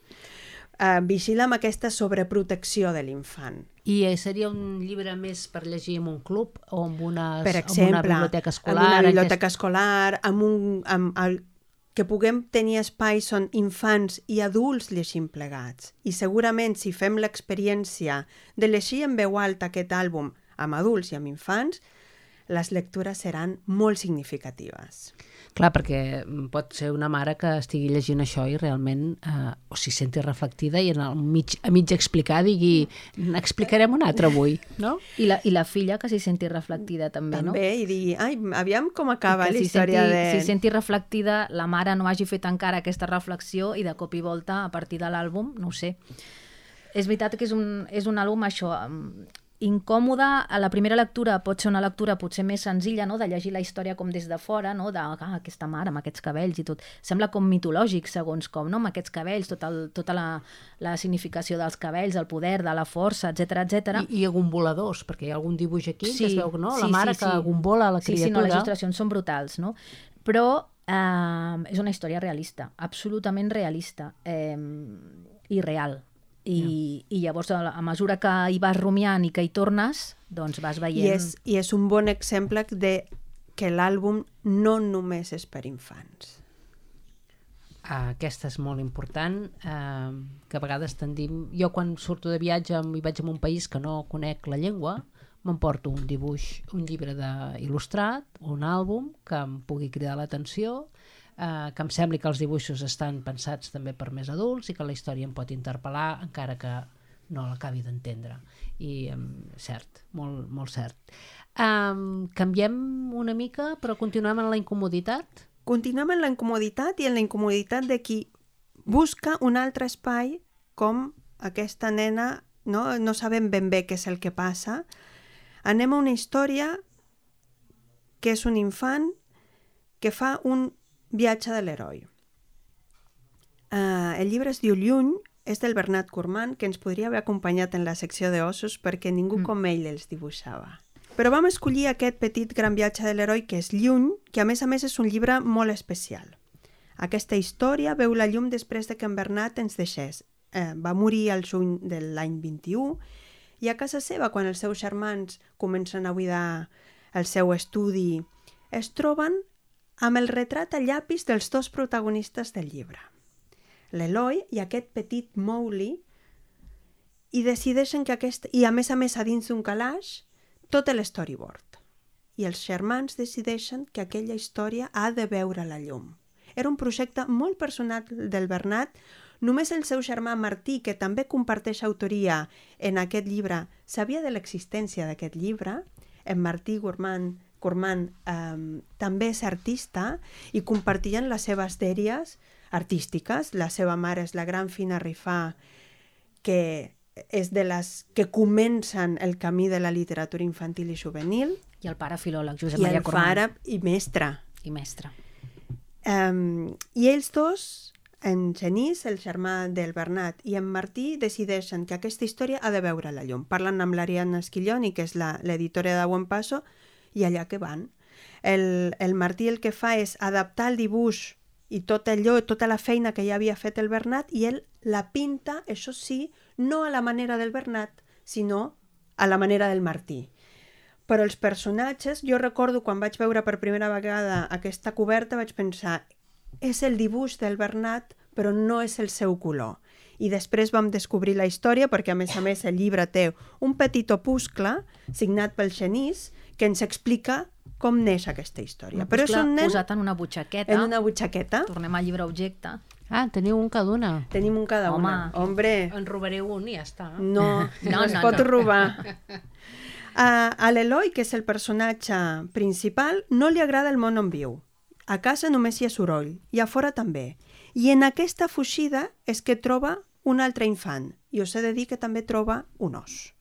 Uh, vigila amb aquesta sobreprotecció de l'infant. I seria un llibre més per llegir en un club o en una, per exemple, en una biblioteca escolar? En una biblioteca aquest... escolar, amb un, amb el, que puguem tenir espais on infants i adults llegim plegats. I segurament si fem l'experiència de llegir en veu alta aquest àlbum amb adults i amb infants, les lectures seran molt significatives. Clar, perquè pot ser una mare que estigui llegint això i realment eh, o s'hi senti reflectida i en el mig, a mig explicar digui explicarem un altre avui, no? I la, i la filla que s'hi senti reflectida també, també no? També, i digui, ai, aviam com acaba la història senti, de... Si senti reflectida, la mare no hagi fet encara aquesta reflexió i de cop i volta, a partir de l'àlbum, no sé. És veritat que és un, és un àlbum, això, incòmoda, a la primera lectura pot ser una lectura potser més senzilla, no?, de llegir la història com des de fora, no?, de ah, aquesta mare amb aquests cabells i tot. Sembla com mitològic, segons com, no?, amb aquests cabells, tot el, tota la, la significació dels cabells, el poder, de la força, etc etc. I, I agomboladors, perquè hi ha algun dibuix aquí sí, que es veu, no?, la sí, mare sí, que sí. agombola la sí, criatura. Sí, no, les il·lustracions són brutals, no? Però eh, és una història realista, absolutament realista eh, i real i, yeah. i llavors a, a mesura que hi vas rumiant i que hi tornes, doncs vas veient... I és, i és un bon exemple de que l'àlbum no només és per infants. Uh, aquesta és molt important, uh, que a vegades tendim... Jo quan surto de viatge i vaig a un país que no conec la llengua, m'emporto un dibuix, un llibre de il·lustrat, un àlbum que em pugui cridar l'atenció eh, que em sembli que els dibuixos estan pensats també per més adults i que la història em pot interpel·lar encara que no l'acabi d'entendre. I um, cert, molt, molt cert. Um, canviem una mica però continuem en la incomoditat? Continuem en la incomoditat i en la incomoditat de qui busca un altre espai com aquesta nena no, no sabem ben bé què és el que passa. Anem a una història que és un infant que fa un Viatge de l'heroi. Uh, el llibre es diu Lluny, és del Bernat Cormant, que ens podria haver acompanyat en la secció d'ossos perquè ningú mm. com ell els dibuixava. Però vam escollir aquest petit gran viatge de l'heroi que és Lluny, que a més a més és un llibre molt especial. Aquesta història veu la llum després de que en Bernat ens deixés. Eh, va morir al juny de l'any 21 i a casa seva, quan els seus germans comencen a buidar el seu estudi, es troben amb el retrat a llapis dels dos protagonistes del llibre, l'Eloi i aquest petit Mowgli, i decideixen que aquest... i a més a més a dins d'un calaix tot l'storyboard. I els germans decideixen que aquella història ha de veure la llum. Era un projecte molt personal del Bernat, només el seu germà Martí, que també comparteix autoria en aquest llibre, sabia de l'existència d'aquest llibre, en Martí Gourmand Cormant eh, també és artista i compartien les seves dèries artístiques. La seva mare és la gran Fina Rifà, que és de les que comencen el camí de la literatura infantil i juvenil. I el pare filòleg, Josep I Maria el pare i mestre. I mestre. Um, I ells dos en Genís, el germà del Bernat, i en Martí decideixen que aquesta història ha de veure la llum. Parlen amb l'Ariadna Esquilloni, que és la- l'editora de Buen Paso, i allà que van. El, el Martí el que fa és adaptar el dibuix i tot allò, tota la feina que ja havia fet el Bernat, i ell la pinta, això sí, no a la manera del Bernat, sinó a la manera del Martí. Però els personatges, jo recordo quan vaig veure per primera vegada aquesta coberta, vaig pensar, és el dibuix del Bernat, però no és el seu color. I després vam descobrir la història, perquè a més a més el llibre té un petit opuscle signat pel Genís que ens explica com neix aquesta història. Però és un nen posat en una butxaqueta. en una butxaqueta. Tornem al llibre objecte. Ah, teniu un cada una. Tenim un cada Home. una. Hombre, En robaré un i ja està. no, no, No, es no, pot no. robar. A, a l'Eloi, que és el personatge principal, no li agrada el món on viu. A casa només hi ha soroll, i a fora també. I en aquesta fugida és que troba un altre infant, i us he de dir que també troba un os.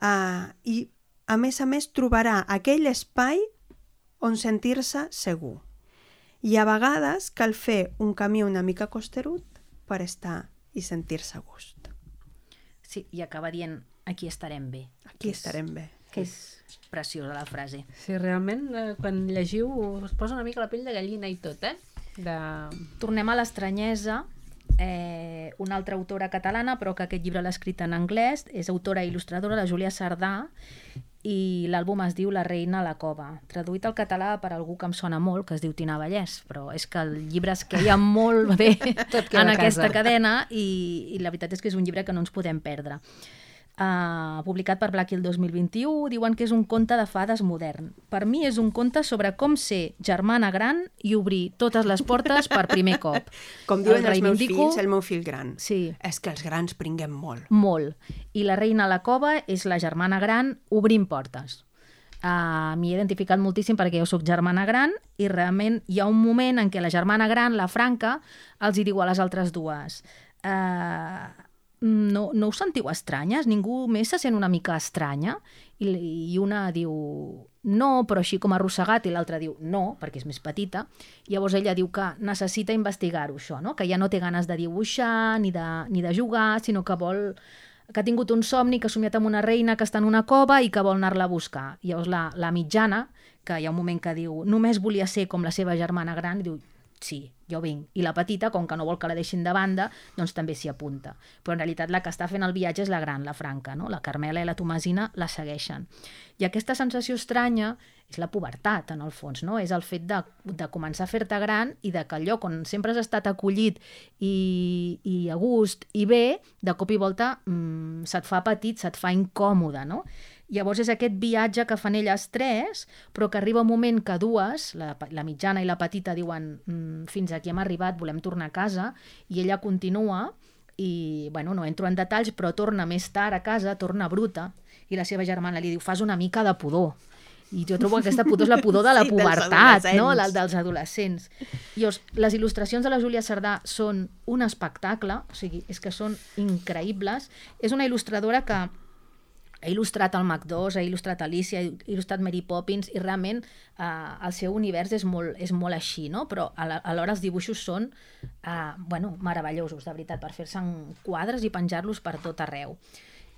Uh, I, a més a més, trobarà aquell espai on sentir-se segur. I a vegades cal fer un camí una mica costerut per estar i sentir-se a gust. Sí, i acaba dient, aquí estarem bé. Aquí estarem bé. Que és preciosa la frase. Sí, realment, eh, quan llegiu us posa una mica la pell de gallina i tot, eh? De... Tornem a l'estranyesa, eh, una altra autora catalana, però que aquest llibre l'ha escrit en anglès, és autora i il·lustradora, la Júlia Sardà, i l'àlbum es diu La reina a la cova. Traduït al català per algú que em sona molt, que es diu Tina Vallès, però és que el llibre es queia molt bé en aquesta cadena i, i la veritat és que és un llibre que no ens podem perdre. Uh, publicat per Blackie el 2021, diuen que és un conte de fades modern. Per mi és un conte sobre com ser germana gran i obrir totes les portes per primer cop. Com diuen El els meus fills, el meu fill gran. Sí. És que els grans pringuem molt. Molt. I la reina a la cova és la germana gran obrint portes. Uh, M'hi he identificat moltíssim perquè jo sóc germana gran i realment hi ha un moment en què la germana gran, la Franca, els hi diu a les altres dues uh, no, no us sentiu estranyes? Ningú més se sent una mica estranya? I, I una diu no, però així com arrossegat, i l'altra diu no, perquè és més petita. Llavors ella diu que necessita investigar-ho, això, no? que ja no té ganes de dibuixar ni de, ni de jugar, sinó que vol que ha tingut un somni, que ha somiat amb una reina que està en una cova i que vol anar-la a buscar. Llavors la, la mitjana, que hi ha un moment que diu només volia ser com la seva germana gran, diu sí, jo vinc. I la petita, com que no vol que la deixin de banda, doncs també s'hi apunta. Però en realitat la que està fent el viatge és la gran, la Franca, no? La Carmela i la Tomasina la segueixen. I aquesta sensació estranya és la pubertat, en el fons, no? És el fet de, de començar a fer-te gran i de que el lloc on sempre has estat acollit i, i a gust i bé, de cop i volta mmm, se't fa petit, se't fa incòmode, no? Llavors és aquest viatge que fan elles tres, però que arriba un moment que dues, la, la mitjana i la petita, diuen mm, fins aquí hem arribat, volem tornar a casa, i ella continua i, bueno, no entro en detalls, però torna més tard a casa, torna bruta, i la seva germana li diu, fas una mica de pudor. I jo trobo que aquesta pudor és la pudor de la Sí, dels pubertat, no? adolescents. La, dels adolescents. Llavors, les il·lustracions de la Júlia Sardà són un espectacle, o sigui, és que són increïbles. És una il·lustradora que ha il·lustrat el Mac2, ha il·lustrat Alicia, ha il·lustrat Mary Poppins i realment eh, el seu univers és molt, és molt així, no? però alhora els dibuixos són eh, bueno, meravellosos, de veritat, per fer-se en quadres i penjar-los per tot arreu.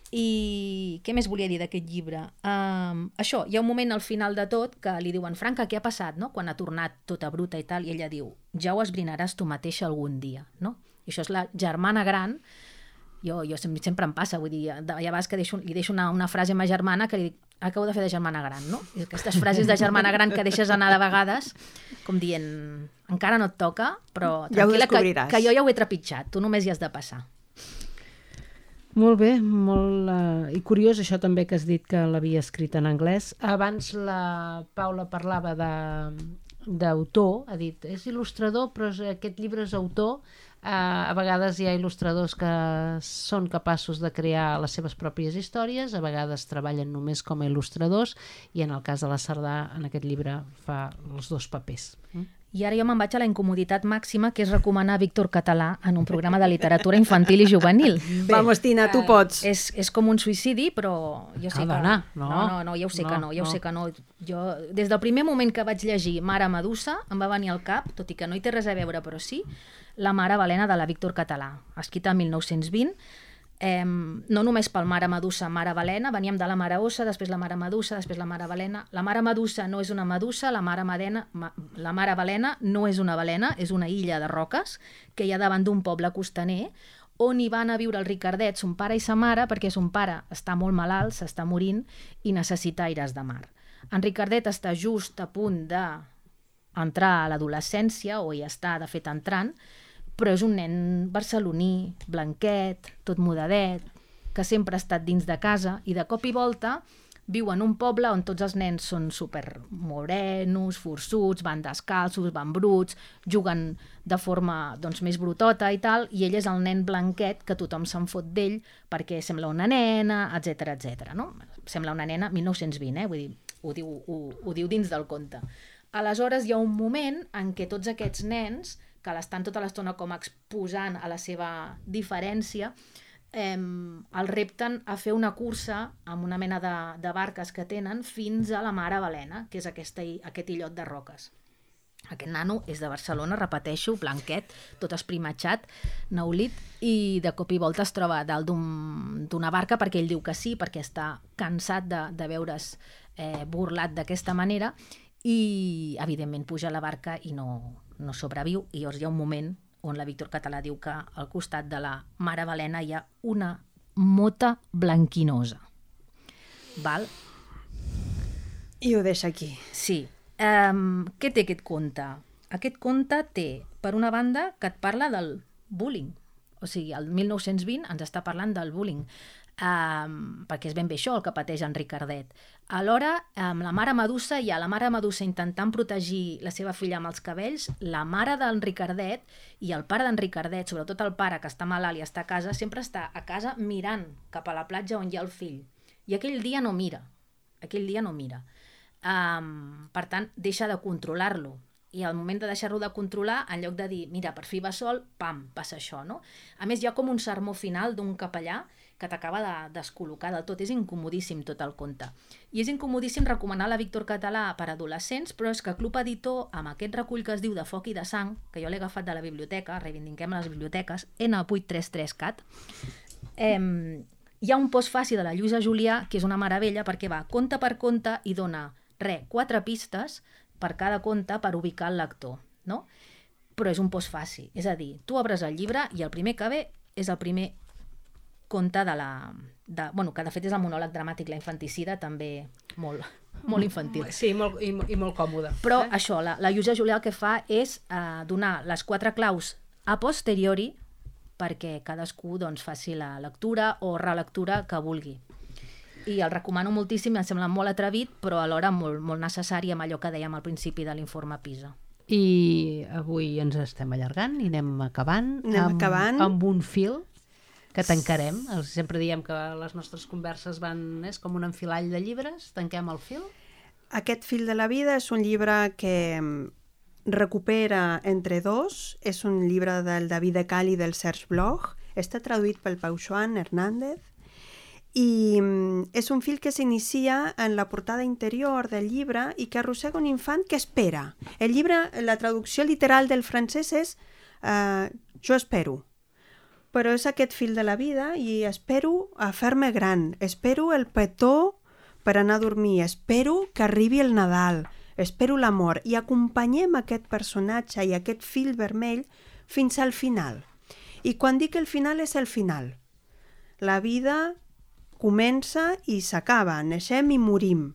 I què més volia dir d'aquest llibre? Um, això, hi ha un moment al final de tot que li diuen Franca, què ha passat? No? Quan ha tornat tota bruta i tal, i ella diu ja ho esbrinaràs tu mateixa algun dia. No? I això és la germana gran jo, jo sempre, sempre em passa, vull dir, de, hi ha vegades que deixo, li deixo una, una frase a ma germana que li dic, acabo de fer de germana gran, no? I aquestes frases de germana gran que deixes anar de vegades, com dient, encara no et toca, però Ja tranquil·la, que, descobriràs. que jo ja ho he trepitjat, tu només hi has de passar. Molt bé, molt... Uh, I curiós això també que has dit que l'havia escrit en anglès. Abans la Paula parlava de d'autor, ha dit, és il·lustrador, però és, aquest llibre és autor. Uh, a vegades hi ha il·lustradors que són capaços de crear les seves pròpies històries, a vegades treballen només com a il·lustradors i en el cas de la Cerdà, en aquest llibre, fa els dos papers. Mm? I ara jo me'n vaig a la incomoditat màxima, que és recomanar Víctor Català en un programa de literatura infantil i juvenil. Bé, Vamos, Tina, tu pots. És, és com un suïcidi, però jo sé Ah, que... dona, no. no, no, no, ja ho sé No, que no, ja ho no. sé que no. Jo, des del primer moment que vaig llegir Mare Medusa, em va venir al cap, tot i que no hi té res a veure, però sí, la Mare Balena de la Víctor Català, escrita el 1920, Eh, no només pel Mare Medusa, Mare Balena, veníem de la Mare Ossa, després la Mare Medusa, després la Mare Balena. La Mare Medusa no és una medusa, la Mare, Madena, ma, la Mare Balena no és una balena, és una illa de roques que hi ha davant d'un poble costaner on hi van a viure el Ricardet, son pare i sa mare, perquè son pare està molt malalt, s'està morint i necessita aires de mar. En Ricardet està just a punt de entrar a l'adolescència, o hi està, de fet, entrant, però és un nen barceloní, blanquet, tot mudadet, que sempre ha estat dins de casa i de cop i volta viu en un poble on tots els nens són super morenos, forçuts, van descalços, van bruts, juguen de forma doncs, més brutota i tal, i ell és el nen blanquet que tothom se'n fot d'ell perquè sembla una nena, etc etc. no? Sembla una nena 1920, eh? Vull dir, ho diu, ho, ho diu dins del conte. Aleshores hi ha un moment en què tots aquests nens, que l'estan tota l'estona com exposant a la seva diferència, eh, el repten a fer una cursa amb una mena de, de barques que tenen fins a la Mare Balena, que és aquesta, aquest illot de roques. Aquest nano és de Barcelona, repeteixo, blanquet, tot esprimatxat, neulit, i de cop i volta es troba dalt d'un- d'una barca perquè ell diu que sí, perquè està cansat de, de veure's eh, burlat d'aquesta manera, i evidentment puja a la barca i no, no sobreviu, i llavors hi ha un moment on la Víctor Català diu que al costat de la Mare Balena hi ha una mota blanquinosa. Val? I ho deixa aquí. Sí. Um, què té aquest conte? Aquest conte té, per una banda, que et parla del bullying. O sigui, el 1920 ens està parlant del bullying, um, perquè és ben bé això el que pateix en Ricardet. Alhora, amb la mare Medusa, hi ha la mare Medusa intentant protegir la seva filla amb els cabells, la mare d'en Ricardet i el pare d'en Ricardet, sobretot el pare que està malalt i està a casa, sempre està a casa mirant cap a la platja on hi ha el fill. I aquell dia no mira, aquell dia no mira. Um, per tant, deixa de controlar-lo. I al moment de deixar-lo de controlar, en lloc de dir, mira, per fi va sol, pam, passa això, no? A més, hi ha com un sermó final d'un capellà que t'acaba de descol·locar del tot. És incomodíssim tot el conte. I és incomodíssim recomanar la Víctor Català per adolescents, però és que Club Editor, amb aquest recull que es diu de foc i de sang, que jo l'he agafat de la biblioteca, reivindiquem les biblioteques, N833CAT, eh, hi ha un postfaci de la Lluïsa Julià que és una meravella perquè va conte per conte i dona, re, quatre pistes per cada conte per ubicar el lector, no? Però és un postfaci, és a dir, tu obres el llibre i el primer que ve és el primer conte de la... De, bueno, que de fet és el monòleg dramàtic, la infanticida, també molt, molt infantil. Sí, molt, i, i molt còmode. Però eh? això, la, la Lluïsa Julià el que fa és eh, donar les quatre claus a posteriori perquè cadascú doncs, faci la lectura o relectura que vulgui. I el recomano moltíssim, em sembla molt atrevit, però alhora molt, molt necessari amb allò que dèiem al principi de l'informe PISA. I avui ens estem allargant i anem acabant, Anem amb, acabant. amb un fil que tancarem. Sempre diem que les nostres converses van... És com un enfilall de llibres, tanquem el fil. Aquest fil de la vida és un llibre que mm, recupera entre dos, és un llibre del David de Cali del Serge Bloch, està traduït pel Pau Joan Hernández i mm, és un fil que s'inicia en la portada interior del llibre i que arrossega un infant que espera. El llibre, la traducció literal del francès és eh, jo espero, però és aquest fil de la vida i espero a fer-me gran, espero el petó per anar a dormir, espero que arribi el Nadal, espero l'amor i acompanyem aquest personatge i aquest fil vermell fins al final. I quan dic el final és el final. La vida comença i s'acaba, neixem i morim.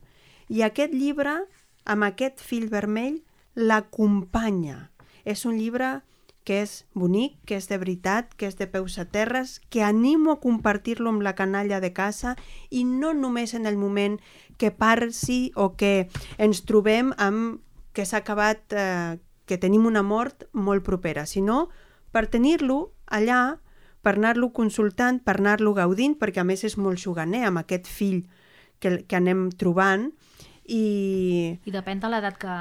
I aquest llibre, amb aquest fil vermell, l'acompanya. És un llibre que és bonic, que és de veritat, que és de peus a terres, que animo a compartir-lo amb la canalla de casa i no només en el moment que passi o que ens trobem amb que s'ha acabat, eh, que tenim una mort molt propera, sinó per tenir-lo allà, per anar-lo consultant, per anar-lo gaudint, perquè a més és molt juganer amb aquest fill que, que anem trobant i... I depèn de l'edat que,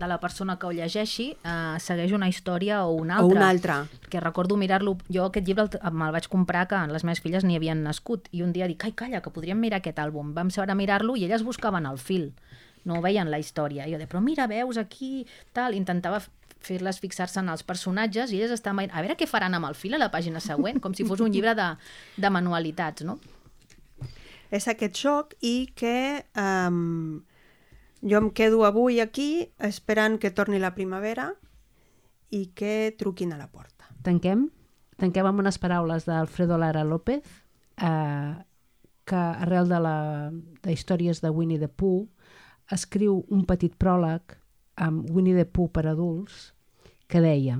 de la persona que ho llegeixi, eh, segueix una història o una o altra. una altra. Que recordo mirar-lo... Jo aquest llibre el- me'l vaig comprar que les meves filles ni havien nascut i un dia dic, ai, calla, que podríem mirar aquest àlbum. Vam seure a mirar-lo i elles buscaven el fil, no veien la història. Jo deia, però mira, veus aquí, tal, intentava fer-les fixar-se en els personatges i elles estaven veient, a veure què faran amb el fil a la pàgina següent, com si fos un llibre de, de manualitats, no? És aquest xoc i que um, jo em quedo avui aquí esperant que torni la primavera i que truquin a la porta. Tanquem? Tanquem amb unes paraules d'Alfredo Lara López, eh, que arrel de, la, de històries de Winnie the Pooh escriu un petit pròleg amb Winnie the Pooh per adults que deia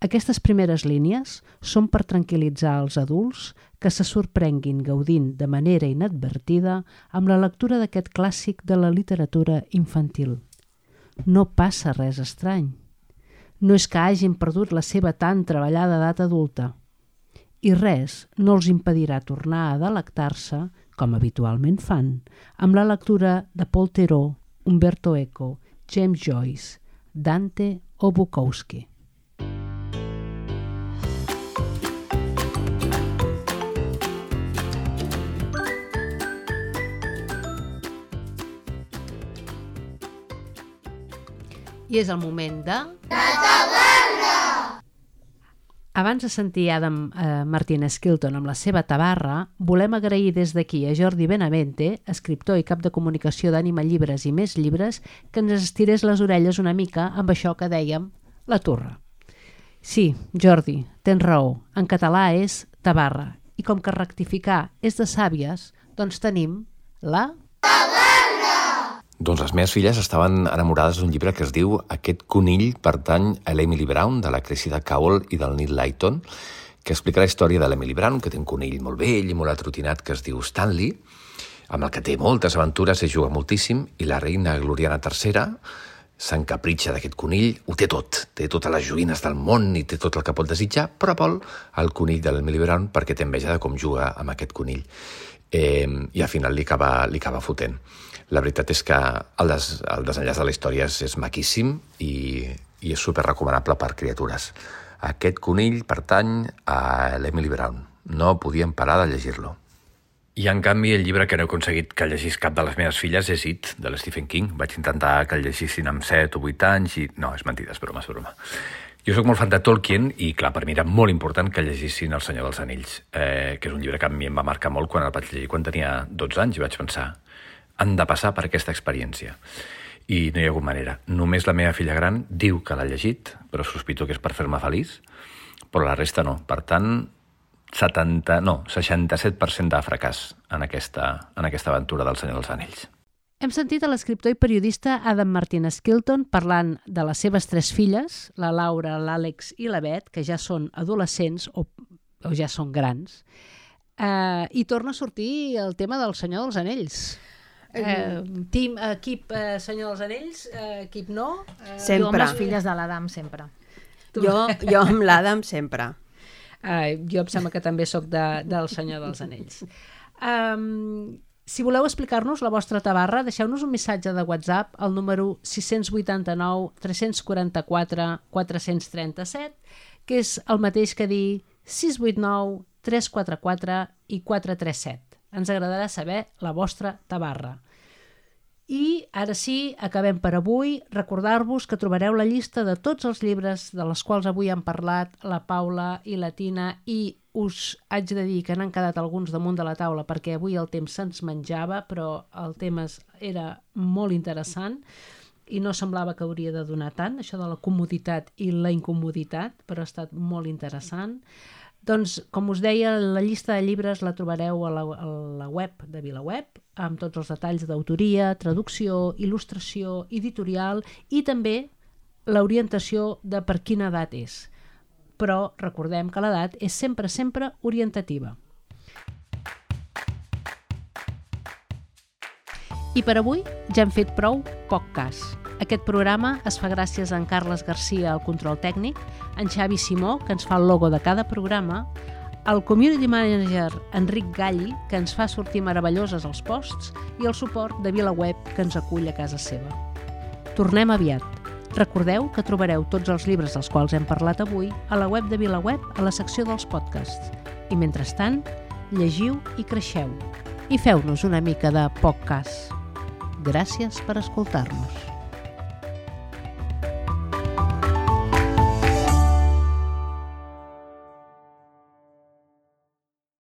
Aquestes primeres línies són per tranquil·litzar els adults que se sorprenguin gaudint de manera inadvertida amb la lectura d'aquest clàssic de la literatura infantil. No passa res estrany. No és que hagin perdut la seva tan treballada edat adulta. I res no els impedirà tornar a delectar-se, com habitualment fan, amb la lectura de Paul Theroux, Umberto Eco, James Joyce, Dante o Bukowski. I és el moment de... Abans de sentir Adam eh, Martínez Kilton amb la seva tabarra, volem agrair des d'aquí a Jordi Benavente, escriptor i cap de comunicació d'Ànima Llibres i Més Llibres, que ens estirés les orelles una mica amb això que dèiem, la turra. Sí, Jordi, tens raó, en català és tabarra, i com que rectificar és de sàvies, doncs tenim la... Doncs les meves filles estaven enamorades d'un llibre que es diu Aquest conill pertany a l'Emily Brown, de la Cressida Cowell i del Neil Lighton, que explica la història de l'Emily Brown, que té un conill molt vell i molt atrotinat que es diu Stanley, amb el que té moltes aventures i juga moltíssim, i la reina Gloriana III s'encapritxa d'aquest conill, ho té tot, té totes les joguines del món i té tot el que pot desitjar, però vol el conill de l'Emily Brown perquè té enveja de com juga amb aquest conill. Eh, I al final li acaba, li acaba fotent. La veritat és que el, des, el desenllaç de la història és, és maquíssim i, i és super recomanable per criatures. Aquest conill pertany a l'Emily Brown. No podíem parar de llegir-lo. I en canvi el llibre que no he aconseguit que llegís cap de les meves filles és It, de l'Stephen King. Vaig intentar que el llegissin amb 7 o 8 anys i... No, és mentida, és broma, és broma. Jo sóc molt fan de Tolkien i, clar, per mi era molt important que llegissin El senyor dels anells, eh, que és un llibre que a mi em va marcar molt quan el vaig llegir quan tenia 12 anys i vaig pensar han de passar per aquesta experiència. I no hi ha hagut manera. Només la meva filla gran diu que l'ha llegit, però sospito que és per fer-me feliç, però la resta no. Per tant, 70, no, 67% de fracàs en aquesta, en aquesta aventura del Senyor dels Anells. Hem sentit a l'escriptor i periodista Adam Martínez Kilton parlant de les seves tres filles, la Laura, l'Àlex i la Bet, que ja són adolescents o, o ja són grans, eh, i torna a sortir el tema del Senyor dels Anells. Eh, team, equip eh, Senyor dels Anells, eh, equip no. Eh, Jo amb Sempre. les filles de l'Adam, sempre. Jo, jo amb l'Adam sempre. eh, jo em sembla que també sóc de, del Senyor dels Anells. Um, si voleu explicar-nos la vostra tabarra, deixeu-nos un missatge de WhatsApp al número 689 344 437, que és el mateix que dir 689 344 i 437. Ens agradarà saber la vostra tabarra. I ara sí, acabem per avui. Recordar-vos que trobareu la llista de tots els llibres de les quals avui han parlat la Paula i la Tina i us haig de dir que n'han quedat alguns damunt de la taula perquè avui el temps se'ns menjava, però el tema era molt interessant i no semblava que hauria de donar tant, això de la comoditat i la incomoditat, però ha estat molt interessant. Doncs, com us deia, la llista de llibres la trobareu a la, a la web de VilaWeb, amb tots els detalls d'autoria, traducció, il·lustració, editorial i també l'orientació de per quina edat és. Però recordem que l'edat és sempre, sempre orientativa. I per avui ja hem fet prou poc cas. Aquest programa es fa gràcies a en Carles Garcia al control tècnic, en Xavi Simó, que ens fa el logo de cada programa, el community manager Enric Galli, que ens fa sortir meravelloses als posts, i el suport de VilaWeb, que ens acull a casa seva. Tornem aviat. Recordeu que trobareu tots els llibres dels quals hem parlat avui a la web de VilaWeb a la secció dels podcasts. I mentrestant, llegiu i creixeu. I feu-nos una mica de poc cas. Gràcies per escoltar-nos.